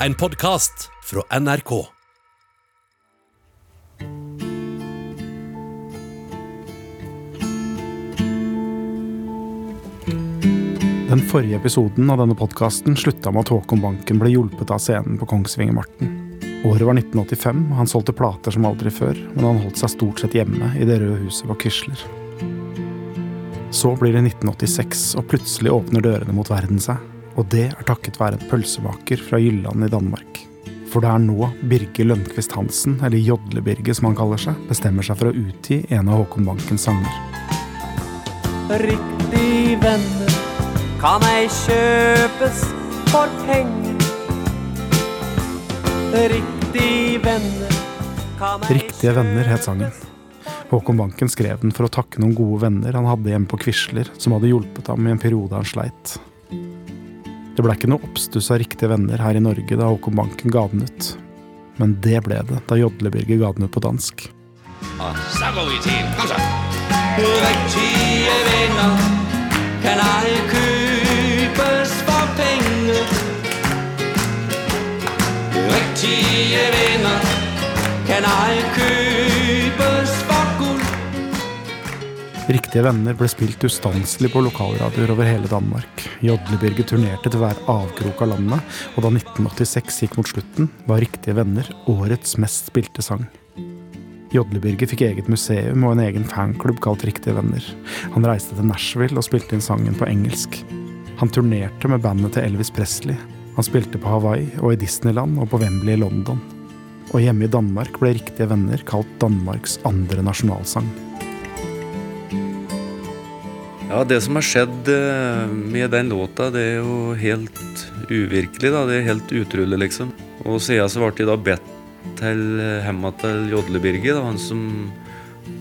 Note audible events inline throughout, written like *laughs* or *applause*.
En podkast fra NRK. Den forrige episoden av denne podkasten slutta med at Håkon Banken ble hjulpet av scenen på Kongsvingermarten. Året var 1985, og han solgte plater som aldri før, men han holdt seg stort sett hjemme i det røde huset på Quisler. Så blir det 1986, og plutselig åpner dørene mot verden seg. Og det er takket være en pølsemaker fra Jylland i Danmark. For det er nå Birger Lønnkvist Hansen, eller Jodle-Birger som han kaller seg, bestemmer seg for å utgi en av Håkon Bankens sanger. Riktig venner kan ei kjøpes for penger. Riktig venner kan ei Riktige venner het sangen. Håkon Banken skrev den for å takke noen gode venner han hadde hjemme på Quisler, som hadde hjulpet ham i en periode han sleit. Det ble ikke noe oppstuss av riktige venner her i Norge da Håkon Banken ga den ut. Men det ble det da Jodlebirger ga den ut på dansk. Så går vi til. Kom Riktige venner ble spilt ustanselig på lokalradioer over hele Danmark. Jodlebyrget turnerte til hver avkrok av landet, og da 1986 gikk mot slutten, var Riktige venner årets mest spilte sang. Jodlebyrget fikk eget museum og en egen fanklubb kalt Riktige venner. Han reiste til Nashville og spilte inn sangen på engelsk. Han turnerte med bandet til Elvis Presley. Han spilte på Hawaii og i Disneyland og på Wembley i London. Og hjemme i Danmark ble Riktige venner kalt Danmarks andre nasjonalsang. Ja, det som har skjedd eh, med den låta, det er jo helt uvirkelig. da, Det er helt utrolig, liksom. Og siden så ble jeg da bedt til eh, hjemma til Jodlebirger, han som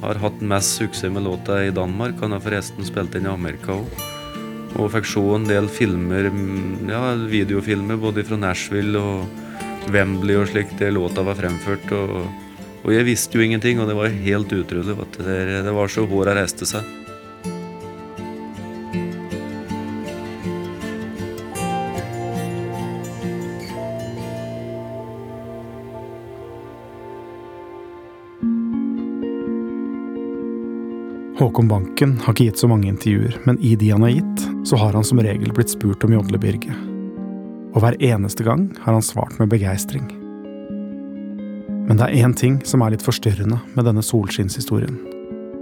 har hatt mest suksess med låta i Danmark. Han har forresten spilt den i Amerika òg. Og fikk se en del filmer, mm, ja, videofilmer både fra Nashville og Wembley og slik, der låta var fremført. Og, og jeg visste jo ingenting, og det var helt utrolig. Det, det var så håra reiste seg. Håkon Banken har ikke gitt så mange intervjuer, men i de han har gitt, så har han som regel blitt spurt om Jodlebirget. Og hver eneste gang har han svart med begeistring. Men det er én ting som er litt forstyrrende med denne solskinnshistorien.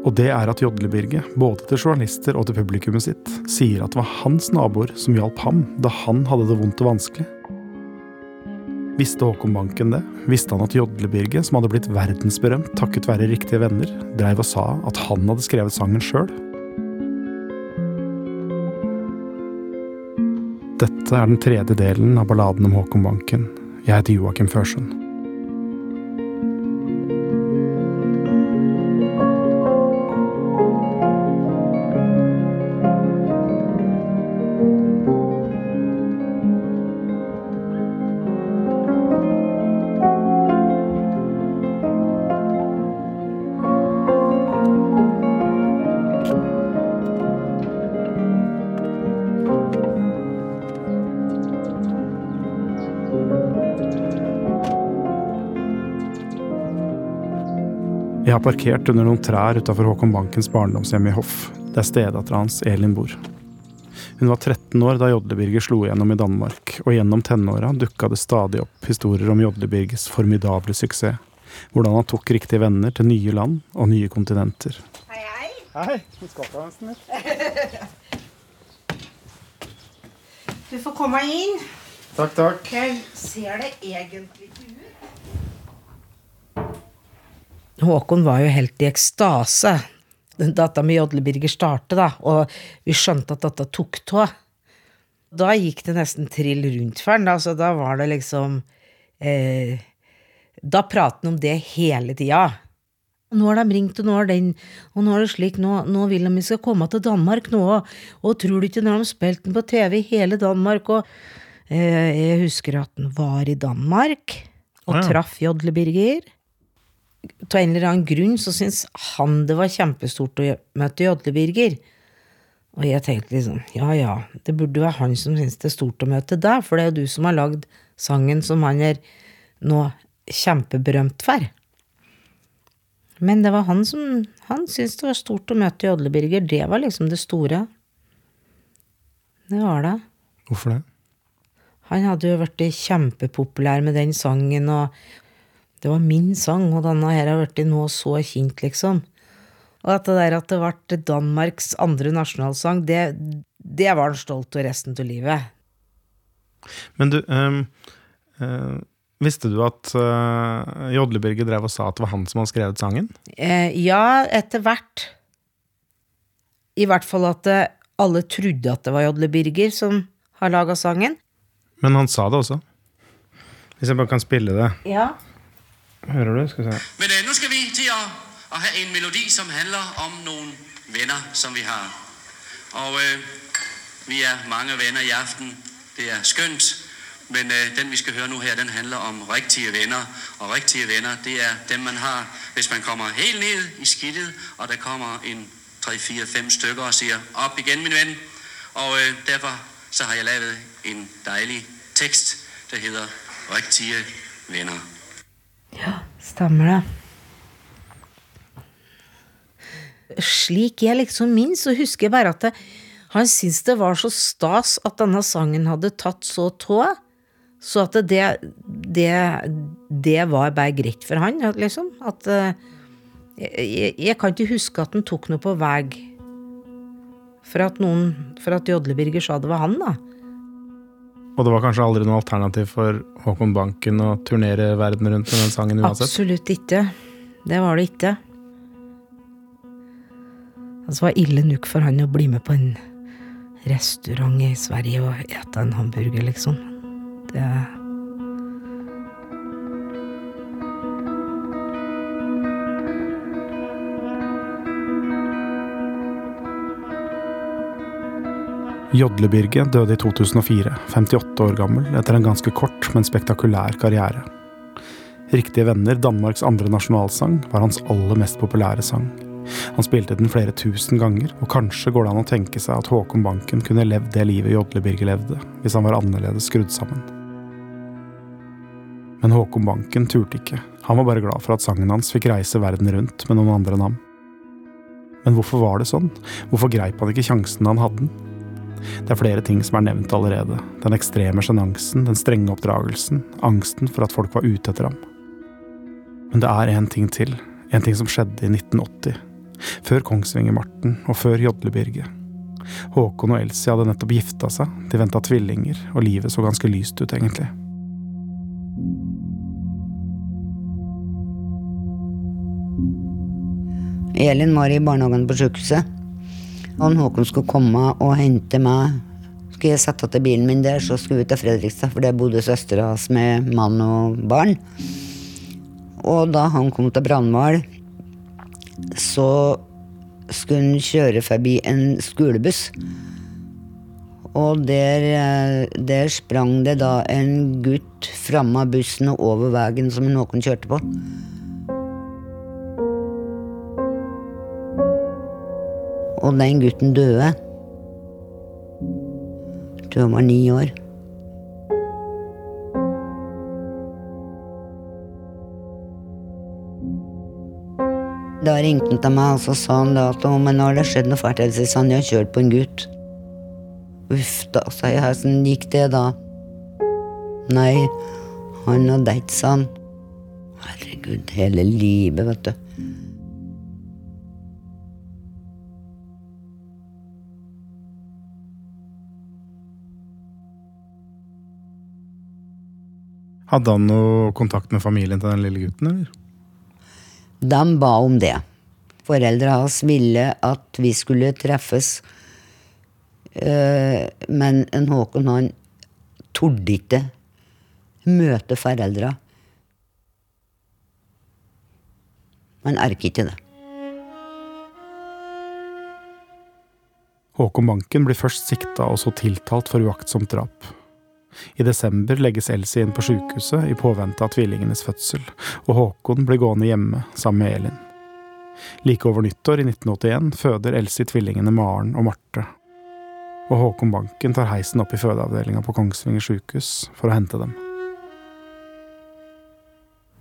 Og det er at Jodlebirget, både til journalister og til publikummet sitt, sier at det var hans naboer som hjalp ham da han hadde det vondt og vanskelig. Visste Håkon Banken det? Visste han at Jodlebirget, som hadde blitt verdensberømt takket være riktige venner, dreiv og sa at han hadde skrevet sangen sjøl? Dette er den tredje delen av balladen om Håkon Banken. Jeg heter Joakim Førsund. Jeg har parkert under noen trær utafor Håkon Bankens barndomshjem i Hoff. der er stedattera hans, Elin, bor. Hun var 13 år da Jodlebirger slo igjennom i Danmark, og gjennom tenåra dukka det stadig opp historier om Jodlebirgers formidable suksess. Hvordan han tok riktige venner til nye land og nye kontinenter. Hei, hei! Hei, Du får komme inn. Takk, takk. Jeg ser det egentlig ikke ut. Håkon var jo helt i ekstase da dette med Jodlebirger startet, da, og vi skjønte at dette tok av. Da gikk det nesten trill rundt for han, da, så da var det liksom eh, Da pratet han om det hele tida. Nå har de ringt, og nå har den, og nå er det slik, nå, nå vil de vi skal komme til Danmark nå, og, og tror du ikke når de spilt den på TV i hele Danmark, og eh, jeg husker at han var i Danmark og Ah, ja. traff Jodlebirger. Av en eller annen grunn så syntes han det var kjempestort å møte Jodlebirger. Og jeg tenkte liksom, ja ja, det burde være han som syns det er stort å møte deg, for det er jo du som har lagd sangen som han er nå kjempeberømt for. Men det var han som Han syntes det var stort å møte Jodle-Birger. Det var liksom det store. Det var det. Hvorfor det? Han hadde jo blitt kjempepopulær med den sangen, og det var min sang, og denne her har blitt nå så kjent, liksom. Og at det der at det ble Danmarks andre nasjonalsang, det, det var han stolt av resten av livet. Men du, ehm, eh, visste du at uh, Jodle-Birger drev og sa at det var han som hadde skrevet sangen? Eh, ja, etter hvert. I hvert fall at eh, alle trodde at det var Jodlebyrger som har laga sangen. Men han sa det også. Hvis jeg bare kan spille det. Ja. Hører du? Skal vi se. Men uh, nå skal vi til å, å, ha en melodi, som handler om noen venner, som vi har. Og uh, vi er mange venner i aften. Det er skønt. Men uh, den, vi skal høre nå her, den handler om riktige venner. Og riktige venner, det er dem, man har, hvis man kommer helt ned i skidtet, og der kommer en 3-4-5 stykker og sier 'opp igjen, min ven. Og øh, derfor så har jeg lavet en dejlig tekst, der heter 'Riktige venner. Ja, stemmer det. Slik jeg liksom minnes, så husker jeg bare at det, han syntes det var så stas at denne sangen hadde tatt så tå, så at det, det, det var bare greit for han, liksom. At eh, jeg, jeg kan ikke huske at han tok noe på vei for at noen For at Jodle-Birger sa det var han, da. Og det var kanskje aldri noe alternativ for Håkon Banken å turnere verden rundt med den sangen uansett? Absolutt ikke. Det var det ikke. Altså, det var ille nok for han å bli med på en restaurant i Sverige og ete en hamburger, liksom. Det Jodle-Birge døde i 2004, 58 år gammel, etter en ganske kort, men spektakulær karriere. Riktige venner, Danmarks andre nasjonalsang, var hans aller mest populære sang. Han spilte den flere tusen ganger, og kanskje går det an å tenke seg at Håkon Banken kunne levd det livet Jodle-Birge levde, hvis han var annerledes skrudd sammen. Men Håkon Banken turte ikke, han var bare glad for at sangen hans fikk reise verden rundt med noen andre ham. Men hvorfor var det sånn? Hvorfor greip han ikke sjansen han hadde den? Det er flere ting som er nevnt allerede. Den ekstreme sjenansen, den strenge oppdragelsen, angsten for at folk var ute etter ham. Men det er en ting til, en ting som skjedde i 1980. Før Kongsvinger-Marten og før Jodle-Birge. Håkon og Elsie hadde nettopp gifta seg, de venta tvillinger, og livet så ganske lyst ut, egentlig. Elin var i barnehagen på sykehuset. Og Håkon skulle komme og hente meg. Skulle jeg sette til bilen min der, så skulle vi til Fredrikstad, for der bodde søstera hans med mann og barn. Og da han kom til Brandval, så skulle han kjøre forbi en skolebuss. Og der, eh, der sprang det da en gutt framme av bussen og over veien som Håkon kjørte på. Og den gutten døde. Jeg tror han var ni år. Da ringte han til meg og så sa han da at «Å, men nå har det skjedd noe fælt. Else», sa han, jeg har kjørt på en gutt. Uff da, sa jeg. Åssen gikk det da? Nei, han har deitt, sa han. Herregud, hele livet, vet du. Hadde han noe kontakt med familien til den lille gutten, eller? De ba om det. Foreldra hans ville at vi skulle treffes. Eh, Men en Håkon han torde ikke møte foreldra. Han erker ikke det. Håkon Banken blir først sikta og så tiltalt for uaktsomt drap. I desember legges Elsie inn på sykehuset i påvente av tvillingenes fødsel, og Håkon blir gående hjemme sammen med Elin. Like over nyttår i 1981 føder Elsie tvillingene Maren og Marte. Og Håkon Banken tar heisen opp i fødeavdelinga på Kongsvinger sykehus for å hente dem.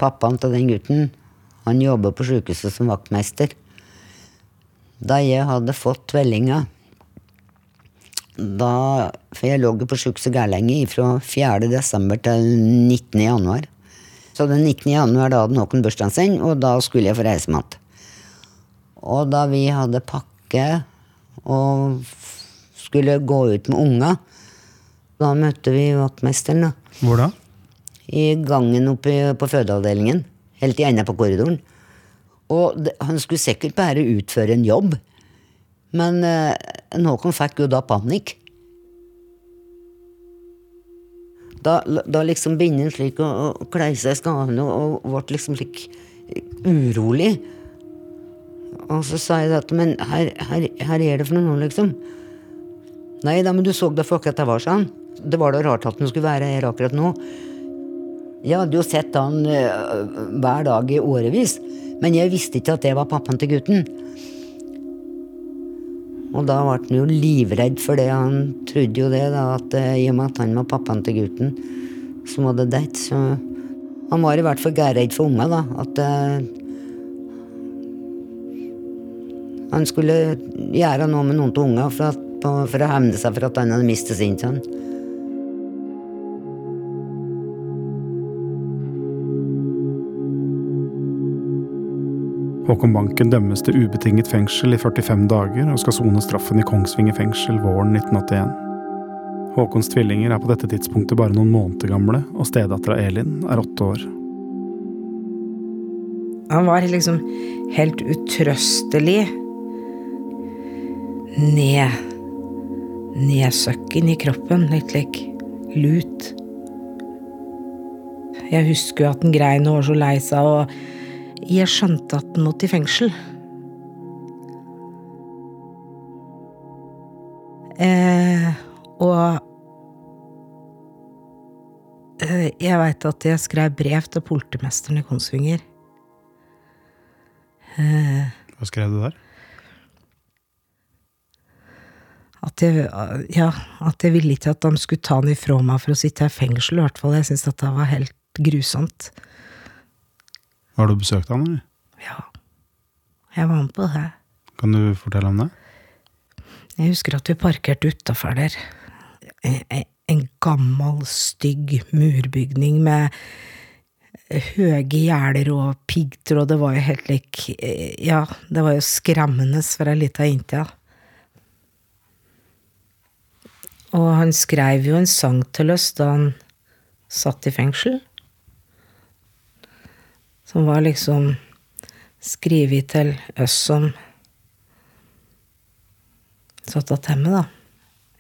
pappaen til den gutten, han jobber på sykehuset som vaktmester. Da jeg hadde fått tvillinger da, For jeg lå på sykehuset lenge, fra 4. desember til 19. januar. Så den 19. januar da hadde Håkon bursdagen sin, og da skulle jeg få reise med igjen. Og da vi hadde pakke og skulle gå ut med unga, da møtte vi vaktmesteren. da. Hvor da? I gangen oppe på fødeavdelingen. Helt i enden på korridoren. Og han skulle sikkert bare utføre en jobb. Men eh, Håkon fikk jo da panikk. Da, da liksom begynner han slik å, å kleie seg i skavene og, ble liksom slik urolig. Og så sa jeg at men her, her, her er det for noe liksom. Nei da, men du så da for akkurat jeg var sånn. Det var da rart at han skulle være her akkurat nå. Jeg hadde jo sett han øh, hver dag i årevis, men jeg visste ikke at det var pappaen til gutten. Og da ble han jo livredd for det. Han trodde jo det, da, at øh, i og med at han var pappaen til gutten som hadde dette, så Han var i hvert fall gærredd for unga da. At uh, han skulle gjøre noe med noen av unga for, for å hevne seg for at han hadde mistet sin sønn. Håkon Banken dømmes til ubetinget fengsel i 45 dager og skal sone straffen i Kongsvinger fengsel våren 1981. Håkons tvillinger er på dette tidspunktet bare noen måneder gamle, og stedattera Elin er åtte år. Han var liksom helt utrøstelig ned Nedsøkken i kroppen, litt lik lut. Jeg husker jo at han grein og var så lei seg, og jeg skjønte at den måtte i fengsel. Eh, og eh, jeg veit at jeg skrev brev til politimesteren i Konsvinger. Eh, Hva skrev du der? at jeg, ja, at jeg ville ikke at de skulle ta han ifra meg for å sitte i fengsel, i hvert fall. Jeg syntes at det var helt grusomt. Har du besøkt han, eller? Ja. Jeg var med på det. Kan du fortelle om det? Jeg husker at vi parkerte utafor der. En, gammel, stygg murbygning med høye gjerder og piggtråd. Det var jo helt lik Ja, det var jo skremmende for ei lita jente. Og han skrev jo en sang til oss da han satt i fengsel. Som var liksom skrevet til oss som satt attemme, da.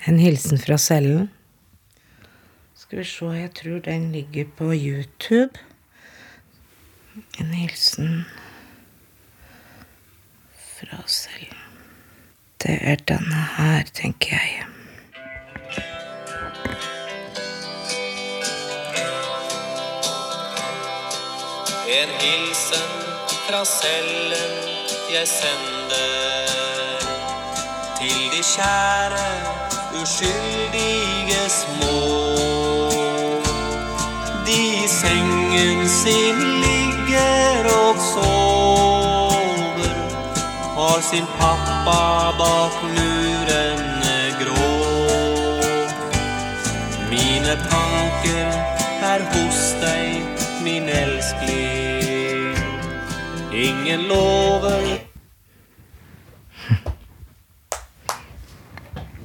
En hilsen fra cellen. Skal vi se, jeg tror den ligger på YouTube. En hilsen fra cellen. Det er denne her, tenker jeg. En hilsen fra cellen jeg sender til de kjære, uskyldige små. De i sengen sin ligger og sover, har sin pappa bak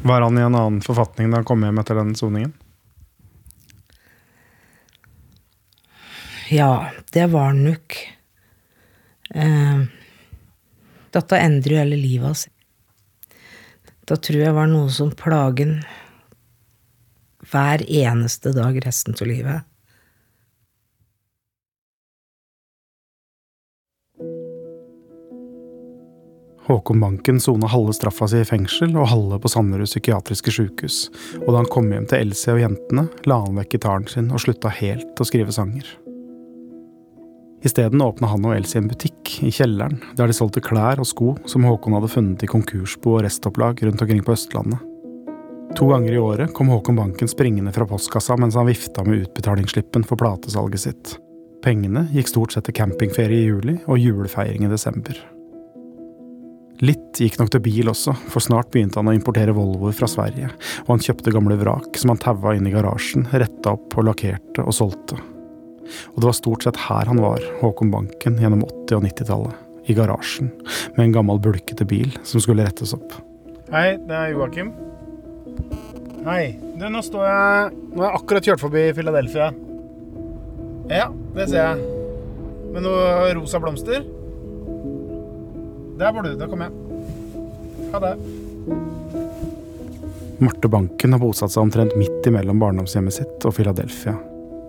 Var han i en annen forfatning da han kom hjem etter den soningen? Ja, det var han nok. Eh, dette endrer jo hele livet hans. Da tror jeg var noe som plagen hver eneste dag resten av livet. Håkon Banken sona halve straffa si i fengsel og halve på Sanderud psykiatriske sjukehus, og da han kom hjem til Elsie og jentene, la han vekk gitaren sin og slutta helt å skrive sanger. Isteden åpna han og Elsie en butikk i kjelleren, der de solgte klær og sko som Håkon hadde funnet i konkursbo og restopplag rundt omkring på Østlandet. To ganger i året kom Håkon Banken springende fra postkassa mens han vifta med utbetalingsslippen for platesalget sitt. Pengene gikk stort sett til campingferie i juli og julefeiring i desember. Litt gikk nok til bil også, for snart begynte han å importere Volvoer fra Sverige, og han kjøpte gamle vrak som han taua inn i garasjen, retta opp og lakkerte og solgte. Og det var stort sett her han var, Håkon Banken, gjennom 80- og 90-tallet. I garasjen, med en gammel bulkete bil som skulle rettes opp. Hei, det er Joakim. Hei. Du, nå står jeg Nå har jeg akkurat kjørt forbi Philadelphia. Ja, det ser jeg. Med noe rosa blomster. Der var du. Da kommer jeg. Ha det. Marte Banken har bosatt seg omtrent midt imellom barndomshjemmet sitt og Philadelphia.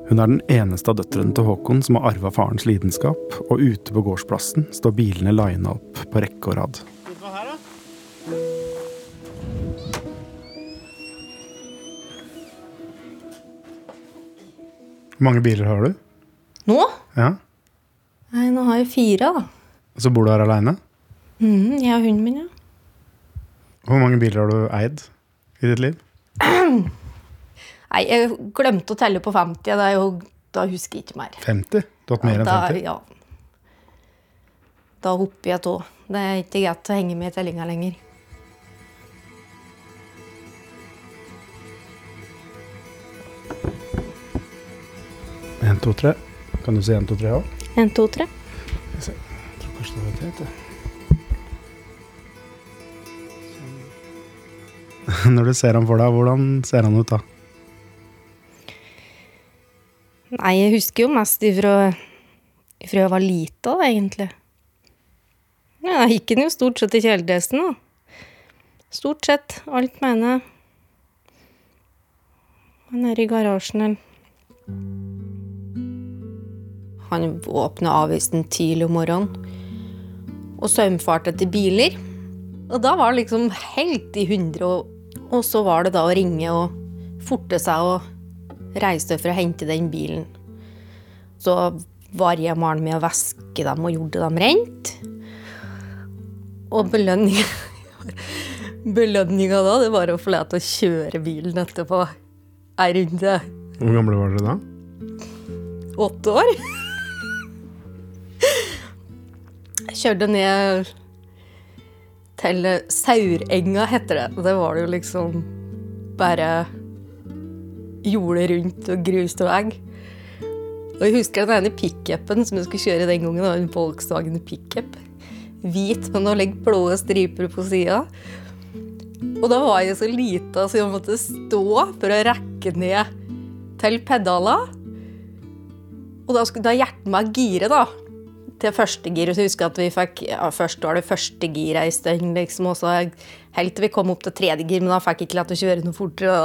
Hun er den eneste av døtrene til Håkon som har arva farens lidenskap, og ute på gårdsplassen står bilene lina opp på rekke og rad. Hvor mange biler har du? Nå? Ja. Nei, nå har jeg fire, da. Og så bor du her aleine? Mhm, jeg og hunden min, ja. Hvor mange biler har du eid i ditt liv? *clears throat* Nei, jeg glemte å telle på 50. Da, jeg, da husker jeg ikke mer. 50? Du har hatt mer enn da, 50? Ja. Da hopper jeg av. Det er ikke greit å henge med i tellinga lenger. En, to, tre. Kan du si en, to, tre òg? En, to, tre. Jeg tror kanskje det var et *laughs* Når du ser ham for deg, hvordan ser han ut da? Nei, jeg husker jo mest ifra, ifra jeg var lita, egentlig. Ja, da gikk han jo stort sett i kjeledressen, da. Stort sett. Alt mener jeg. Han er i garasjen, eller Han åpna avisen tidlig om morgenen og saumfarte etter biler. Og da var det liksom helt i hundre, og, og så var det da å ringe og forte seg og reise for å hente den bilen. Så var jeg malen med å væske dem og gjorde dem rent. Og belønninga *laughs* Belønninga da, det var å få lov til å kjøre bilen etterpå ei runde. Hvor gamle var dere da? Åtte år. Jeg kjørte ned til Saurenga, heter det. Og det var det jo liksom bare jordet rundt og grus og vegg. Og jeg husker den ene pickupen som jeg skulle kjøre den gangen. Det var en Volkswagen pickup. Hvit men noen legg blå striper på sida. Og da var jeg så lita så jeg måtte stå for å rekke ned til pedala. Og da skulle da hjertet meg gire, da. Til første gir. Og Så husker jeg at vi fikk ja, Først var det første gir ei stund, liksom. Og så helt til vi kom opp til tredje gir, men da fikk jeg ikke lov til å kjøre noe fortere.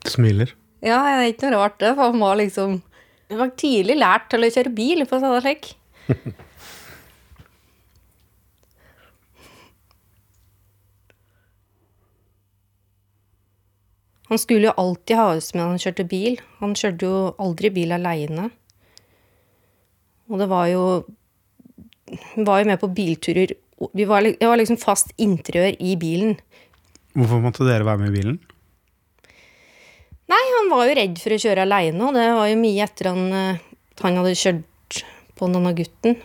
Du smiler. Ja, det er ikke noe rart, det. For man var liksom Jeg var tidlig lært til å kjøre bil, for å si det slik. *laughs* Han skulle jo alltid ha oss med når han kjørte bil. Han kjørte jo aldri bil aleine. Og det var jo var jo med på bilturer. Vi var, det var liksom fast interiør i bilen. Hvorfor måtte dere være med i bilen? Nei, han var jo redd for å kjøre aleine, og det var jo mye etter han, eh, han hadde kjørt på denne gutten.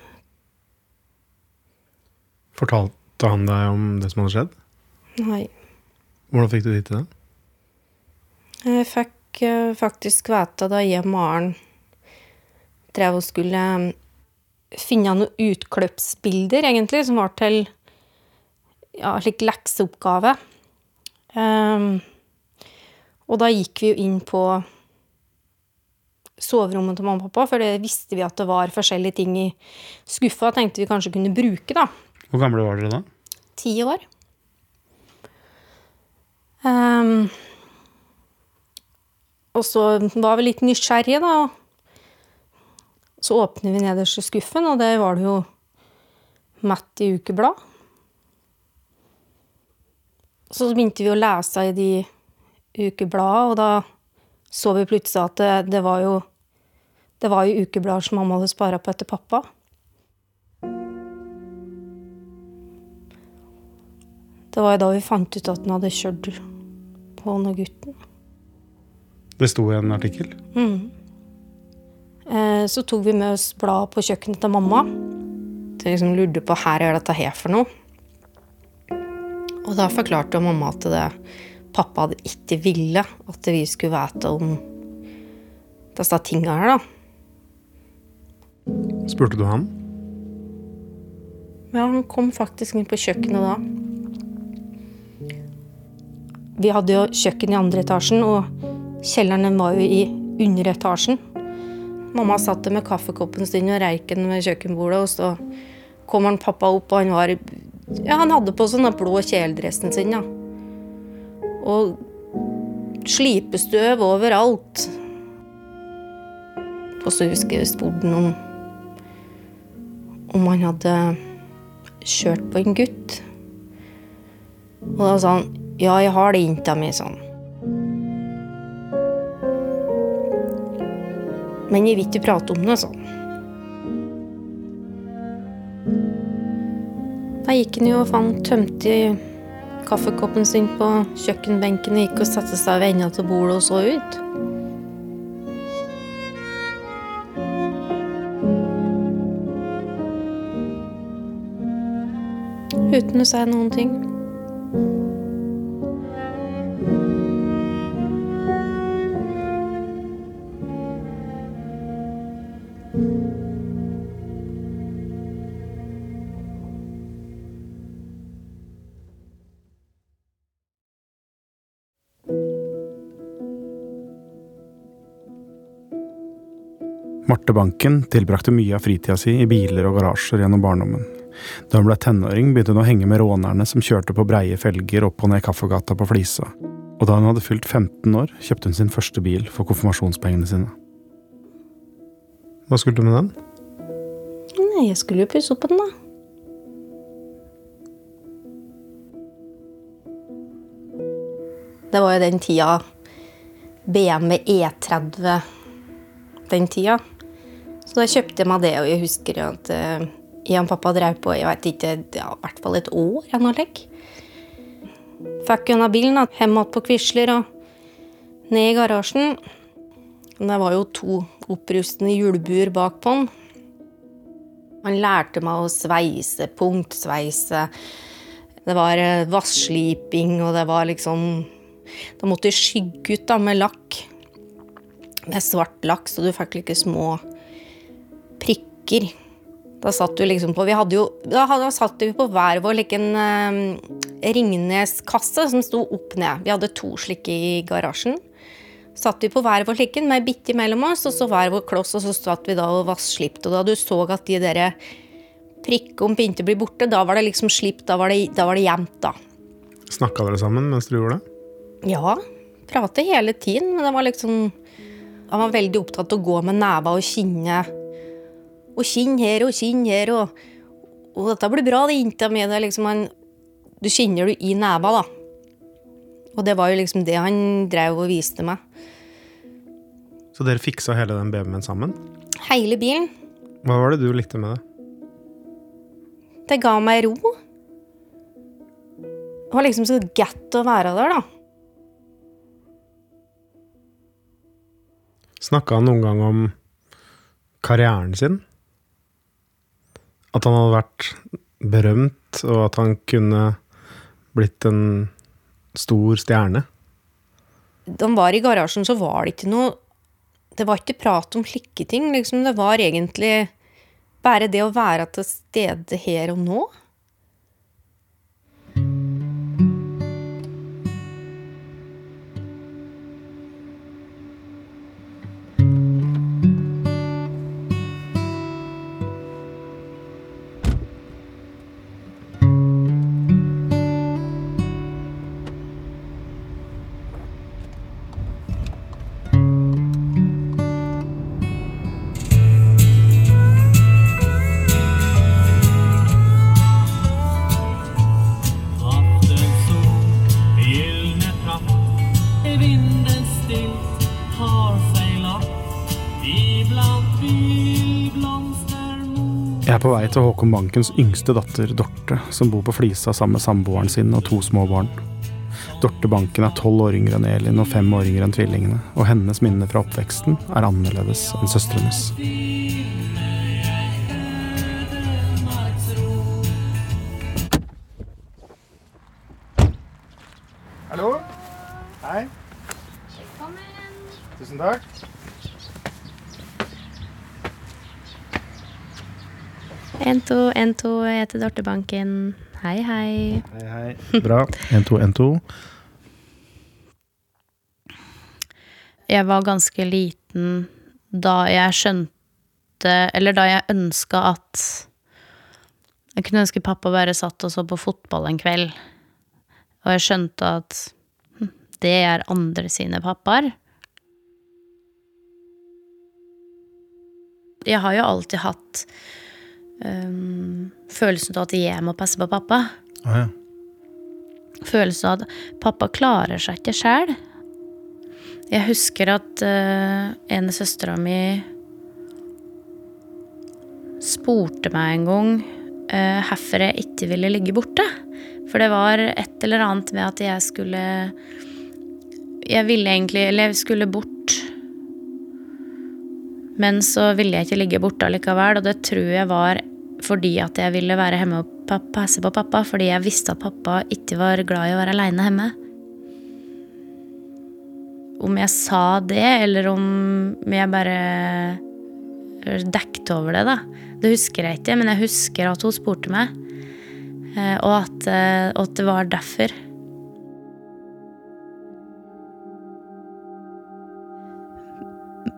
Fortalte han deg om det som hadde skjedd? Nei. Hvordan fikk du vite det? Jeg fikk eh, faktisk vite da jeg og Maren drev og skulle eh, finne noen utklippsbilder, egentlig, som var til ja, slik lekseoppgave. Um, og da gikk vi jo inn på soverommet til mamma og pappa, for det visste vi at det var forskjellige ting i skuffa, tenkte vi kanskje kunne bruke, da. Hvor gamle var dere da? Ti år. Ehm, og så var vi litt nysgjerrige, da. Så åpner vi nederst skuffen, og der var det jo Matt i ukeblad. Så begynte vi å lese i de ukebladene, og da så vi plutselig at det, det var jo Det var jo ukeblader som mamma hadde spara på etter pappa. Det var jo da vi fant ut at han hadde kjørt på noen gutten. Det sto i en artikkel. Mm. Eh, Så tok vi med oss bladet på kjøkkenet til mamma. Så jeg liksom lurte på her er dette her for noe. Og da forklarte mamma at det, pappa hadde ikke ville at vi skulle vite om disse tinga her, da. Spurte du han? Ja, han kom faktisk inn på kjøkkenet da. Vi hadde jo kjøkken i andre etasjen, og kjelleren var jo i underetasjen. Mamma satt der med kaffekoppen sin og reiken ved kjøkkenbordet, og så kom han pappa opp, og han var Ja, han hadde på sånn blå kjeledressen sin, ja. Og slipestøv overalt. Og så husker jeg spurte om om han hadde kjørt på en gutt. Og da sa han ja, jeg har det innta mi, sånn. Men jeg vil ikke prate om det, sånn. Da gikk han jo og fant tømte kaffekoppen sin på kjøkkenbenken og gikk og satte seg ved enden av bordet og så ut. Uten å si noen ting. Marte Banken tilbrakte mye av fritida si i biler og garasjer gjennom barndommen. Da hun ble tenåring, begynte hun å henge med rånerne som kjørte på breie felger opp og ned Kaffegata på Flisa. Og da hun hadde fylt 15 år, kjøpte hun sin første bil for konfirmasjonspengene sine. Hva skulle du med den? Nei, jeg skulle jo pusse opp på den, da. Det var jo den tida BMW E30 den tida. Så da kjøpte jeg meg det, og jeg husker at uh, jeg og pappa drev på jeg vet ikke, ja, i hvert fall et år. jeg nå. Fikk unna bilen da, hjem igjen på Quisler og ned i garasjen. Det var jo to opprustende hjulbuer bak på den. Han lærte meg å sveise, punktsveise. Det var eh, vassliping, og det var liksom Da måtte jeg skygge ut da, med lakk. Med svart lakk, så du fikk like små prikker. Da satt du liksom på Vi hadde jo Da, hadde, da satt vi på hver vår like en eh, Ringnes-kasse som sto opp ned. Vi hadde to slike i garasjen. Satt vi på hver vår slikken med bitte mellom oss, og så hver vår kloss, og så satt vi da og vasslipte. Og da du så at de der prikkene begynte å bli borte, da var det liksom slipt, da var det, da var det jevnt, da. Snakka dere sammen mens dere gjorde det? Ja. Prate hele tiden, men det var liksom Han var veldig opptatt av å gå med neva og kinne. Og kinn her og kinn her, og, og dette blir bra, det jenta mi. Det liksom han Du kjenner du i neva, da. Og det var jo liksom det han drev og viste meg. Så dere fiksa hele den BMW-en sammen? Hele bilen. Hva var det du likte med det? Det ga meg ro. Det var liksom så godt å være der, da. Snakka han noen gang om karrieren sin? At han hadde vært berømt, og at han kunne blitt en stor stjerne? Da han var i garasjen, så var det ikke noe Det var ikke prat om slike ting. Liksom. Det var egentlig bare det å være til stede her og nå. På vei til Håkon Bankens yngste datter, Dorte, som bor på Flisa sammen med samboeren sin og to små barn. Dorte Banken er tolv år yngre enn Elin og fem år yngre enn tvillingene, og hennes minner fra oppveksten er annerledes enn søstrenes. Hallo? Hei. Tusen takk. En, to, en, to, jeg heter Dorte Banken. Hei, hei. Hei, hei. Bra. 1, 2, 1, 2. Jeg var ganske liten da jeg skjønte Eller da jeg ønska at Jeg kunne ønske pappa bare satt og så på fotball en kveld. Og jeg skjønte at hm, det er andre sine pappaer. Jeg har jo alltid hatt um, følelsen av at jeg må passe på pappa. Ah, ja. Følelsen av at pappa klarer seg ikke sjæl. Jeg husker at uh, en søstera mi spurte meg en gang uh, hvorfor jeg ikke ville ligge borte. For det var et eller annet med at jeg skulle Jeg ville egentlig Eller jeg skulle bort. Men så ville jeg ikke ligge borte allikevel, og det tror jeg var fordi at jeg ville være hjemme og passe på pappa. Fordi jeg visste at pappa ikke var glad i å være aleine hjemme. Om jeg sa det, eller om jeg bare dekket over det, da. Det husker jeg ikke, men jeg husker at hun spurte meg. eh, Og at, eh, og at det var derfor.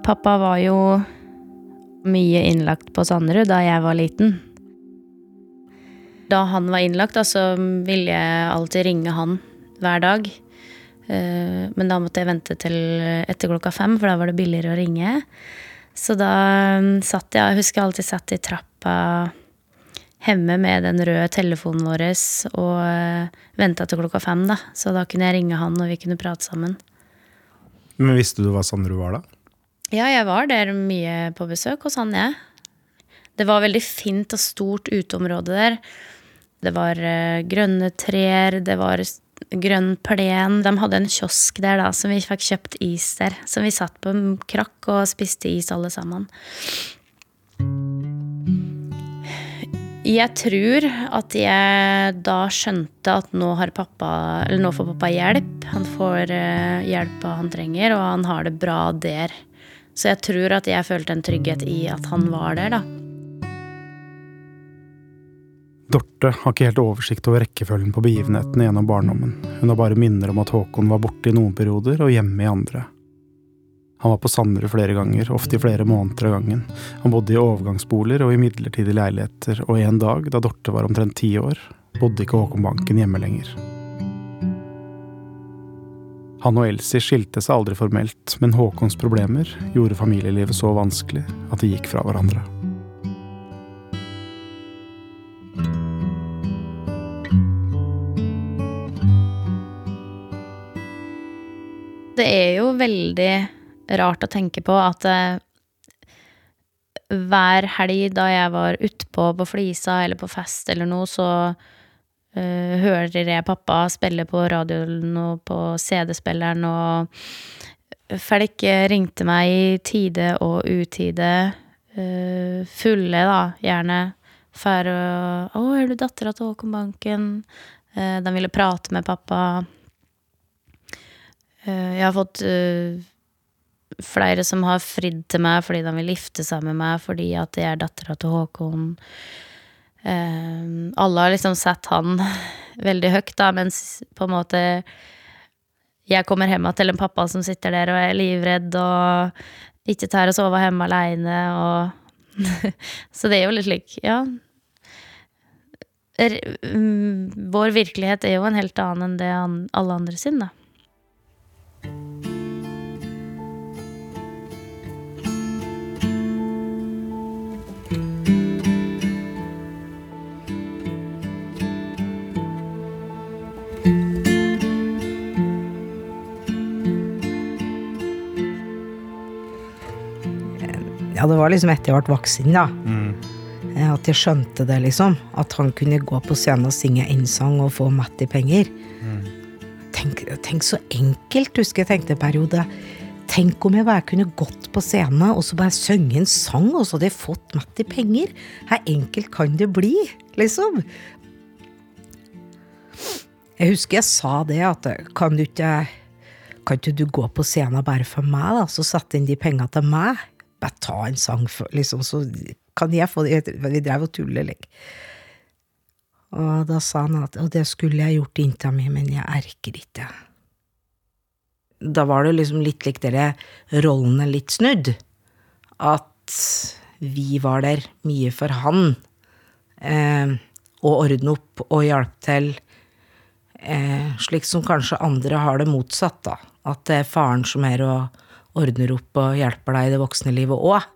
Pappa var jo mye innlagt på Sanderud da jeg var liten. Da han var innlagt, så ville jeg alltid ringe han hver dag. Eh, Men da måtte jeg vente til etter klokka fem, for da var det billigere å ringe. Så da mm, satt jeg, jeg husker jeg alltid satt i trappa hjemme med den røde telefonen vår og venta til klokka fem, da. Så da kunne jeg ringe han, og vi kunne prate sammen. Men visste du hva Sanderud var da? Ja, jeg var der mye på besøk hos han, jeg. Det var veldig fint og stort uteområde der. Det var eh, grønne trær, det var grønn plen. De hadde en kiosk der da, som vi fikk kjøpt is der. Som vi satt på en krakk og spiste is alle sammen. Jeg tror at jeg da skjønte at nå pappa nå får pappa hjelp. Han får eh, hjelpa han trenger, og han har det bra der. Så jeg tror at jeg følte en trygghet i at han var der, da. Dorte har ikke helt oversikt over rekkefølgen på begivenhetene gjennom barndommen. Hun har bare minner om at Håkon var borte i noen perioder og hjemme i andre. Han var på Sanderud flere ganger, ofte i flere måneder av gangen. Han bodde i overgangsboliger og i midlertidige leiligheter, og en dag, da Dorte var omtrent ti år, bodde ikke Håkon Banken hjemme lenger. Han og Elsie skilte seg aldri formelt, men Håkons problemer gjorde familielivet så vanskelig at de gikk fra hverandre. Det er jo veldig rart å tenke på at eh, hver helg da jeg var utpå på Flisa eller på fest eller noe, så hører jeg pappa spille på radioen og på CD-spilleren, og folk ringte meg i tide og utide, eh, fulle da, gjerne, for å 'Å, er du dattera til Håkon Banken?' Eh, de ville prate med pappa. Eh, Jeg har fått eh, flere som har fridd til meg fordi de vil gifte seg med meg fordi at jeg er dattera til Håkon. Eh, alle har liksom sett han *laughs* veldig høyt, da, mens på en måte jeg kommer hjem til en pappa som sitter der og er livredd og ikke tør å sove hjemme aleine og *laughs* Så det er jo litt slik, ja. Mm, vår virkelighet er jo en helt annen enn det alle andre sin, da. Ja, det var liksom etter jeg ble voksen, da. Mm. At jeg skjønte det, liksom. At han kunne gå på scenen og synge en sang og få mett i penger. Tenk, tenk så enkelt, husker jeg tenkte en periode. Tenk om jeg bare kunne gått på scenen og så bare synge en sang, og så hadde jeg fått matt i penger. Hvor enkelt kan det bli, liksom? Jeg husker jeg sa det, at kan du ikke kan ikke du gå på scenen bare for meg, da, så sette inn de pengene til meg? Bare ta en sang, for, liksom, så kan jeg få det Vi drev og tullet, like. Og da sa han at og det skulle jeg gjort inntil meg, men jeg erker ikke. Da var det liksom litt lik dere rollene litt snudd. At vi var der mye for han. Eh, og ordne opp og hjelpe til. Eh, slik som kanskje andre har det motsatt, da. At det er faren som er og ordner opp og hjelper deg i det voksne livet òg.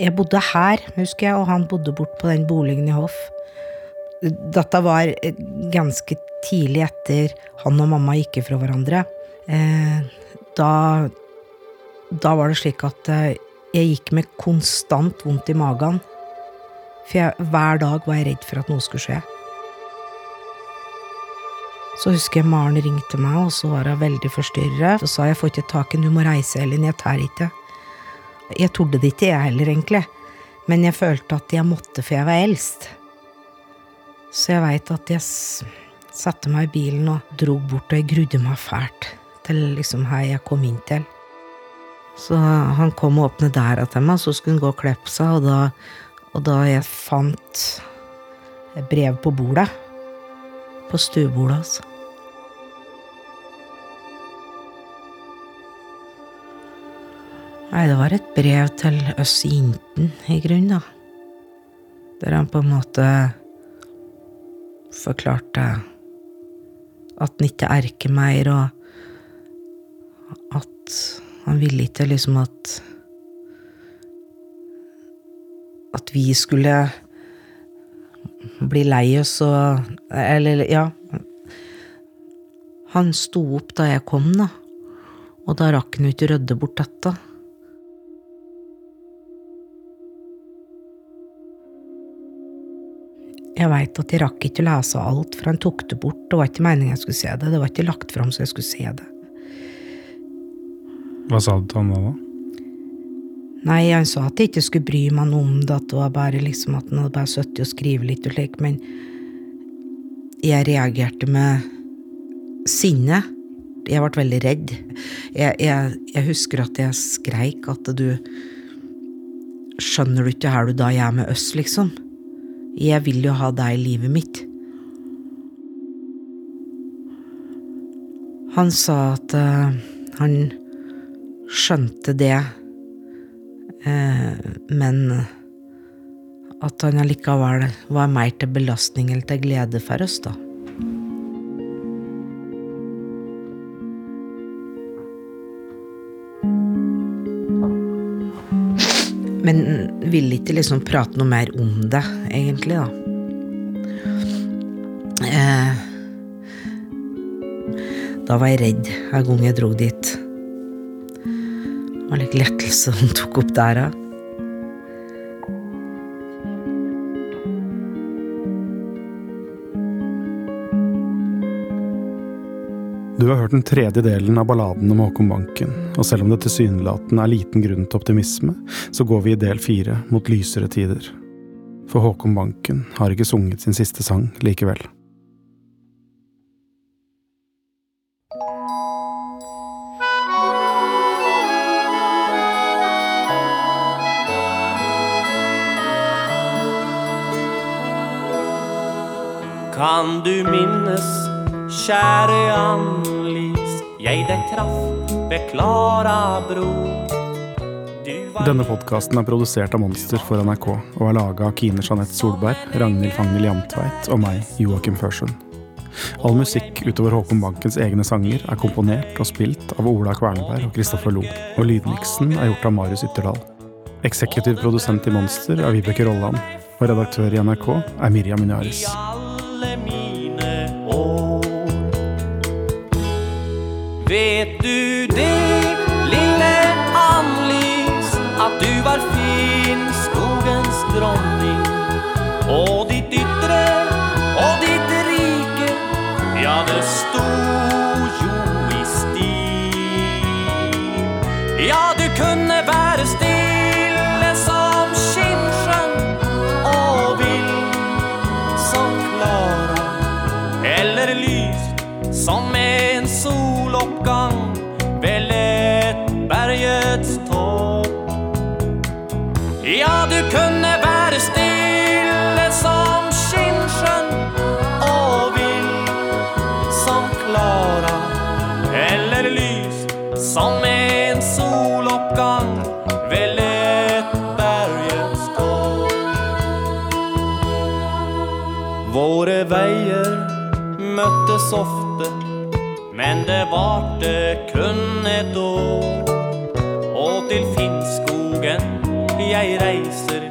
Jeg bodde her, husker jeg, og han bodde bort på den boligen i Hoff. Dette var ganske tidlig etter han og mamma gikk ifra hverandre. Eh, da, da var det slik at eh, jeg gikk med konstant vondt i magen. For jeg, hver dag var jeg redd for at noe skulle skje. Så husker jeg Maren ringte meg, og så var hun veldig forstyrret. Så sa jeg får ikke tak i du må reise, Elin, jeg tør ikke. Jeg torde det ikke, jeg heller, egentlig. Men jeg følte at jeg måtte, for jeg var eldst. Så jeg veit at jeg satte meg i bilen og dro bort, og jeg grudde meg fælt til liksom her jeg kom inn til. Så han kom og åpnet døra til meg, så skulle han gå og klippe seg, og da, og da jeg fant et brev på bordet, på stuebordet hans Nei, det var et brev til oss jentene, i grunnen, da. Der han på en måte forklarte at han ikke erker mer, og at han ville ikke liksom at At vi skulle bli lei oss og Eller, ja. Han sto opp da jeg kom, da. Og da rakk han jo ikke rydde bort dette. Jeg veit at jeg rakk ikke å lese alt, for han tok det bort. Det var ikke meningen jeg skulle se det. Det var ikke lagt fram så jeg skulle se det. Hva sa du til han da? da? Nei, han sa at jeg ikke skulle bry meg noe om det, at det var bare liksom at han hadde bare sittet og skrevet litt og slik, men jeg reagerte med sinne. Jeg ble veldig redd. Jeg, jeg, jeg husker at jeg skreik at du Skjønner du ikke her du da jeg er med oss, liksom? Jeg vil jo ha deg i livet mitt. Han sa at uh, han skjønte det, men at han allikevel var mer til belastning eller til glede for oss, da. Men ville ikke liksom prate noe mer om det, egentlig, da. Eh, da var jeg redd hver gang jeg dro dit. Lettelse hun tok opp der, av. Du har hørt den tredje delen av balladen om Håkon Banken, og selv om det tilsynelatende er liten grunn til optimisme, så går vi i del fire mot lysere tider. For Håkon Banken har ikke sunget sin siste sang likevel. Kan du minnes, kjære Ann-Lis, jeg deg traff ved Klara bro. Denne podkasten er produsert av Monster for NRK og er laga av Kine Jeanette Solberg, Ragnhild Fangel Jamtveit og meg, Joakim Førsund. All musikk utover Håkon Bankens egne sanger er komponert og spilt av Ola Kvernberg og Kristoffer Lo, og lydmiksen er gjort av Marius Ytterdal. Eksekutiv produsent i Monster er Vibeke Rolland, og redaktør i NRK er Miriam Minaris. Vet du det, lille Annelise, at du var fin skogens dronning? Og ditt ytre og ditt rike, ja, det sto jo i stil. Ja, du kunne være stille som Skimsjøen og vill som Klara, eller lys som en klokka varte kun et år. Og til Finnskogen jeg reiser,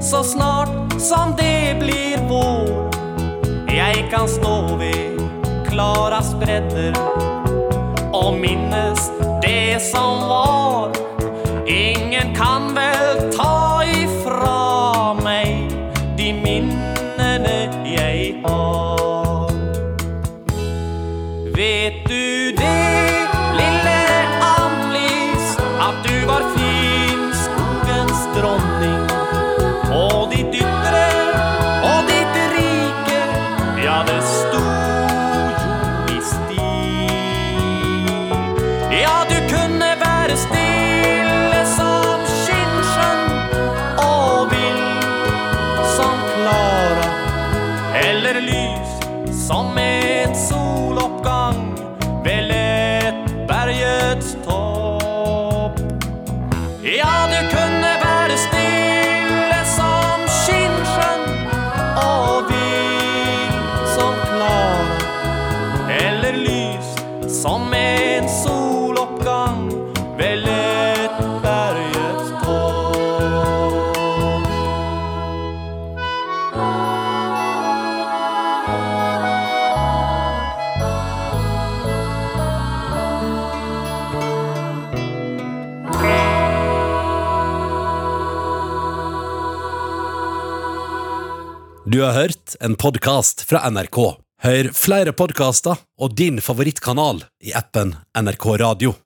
så snart som det blir vår. Jeg kan stå ved Klaras bredder og minnes det som var. en podkast fra NRK. Hør flere podkaster og din favorittkanal i appen NRK Radio.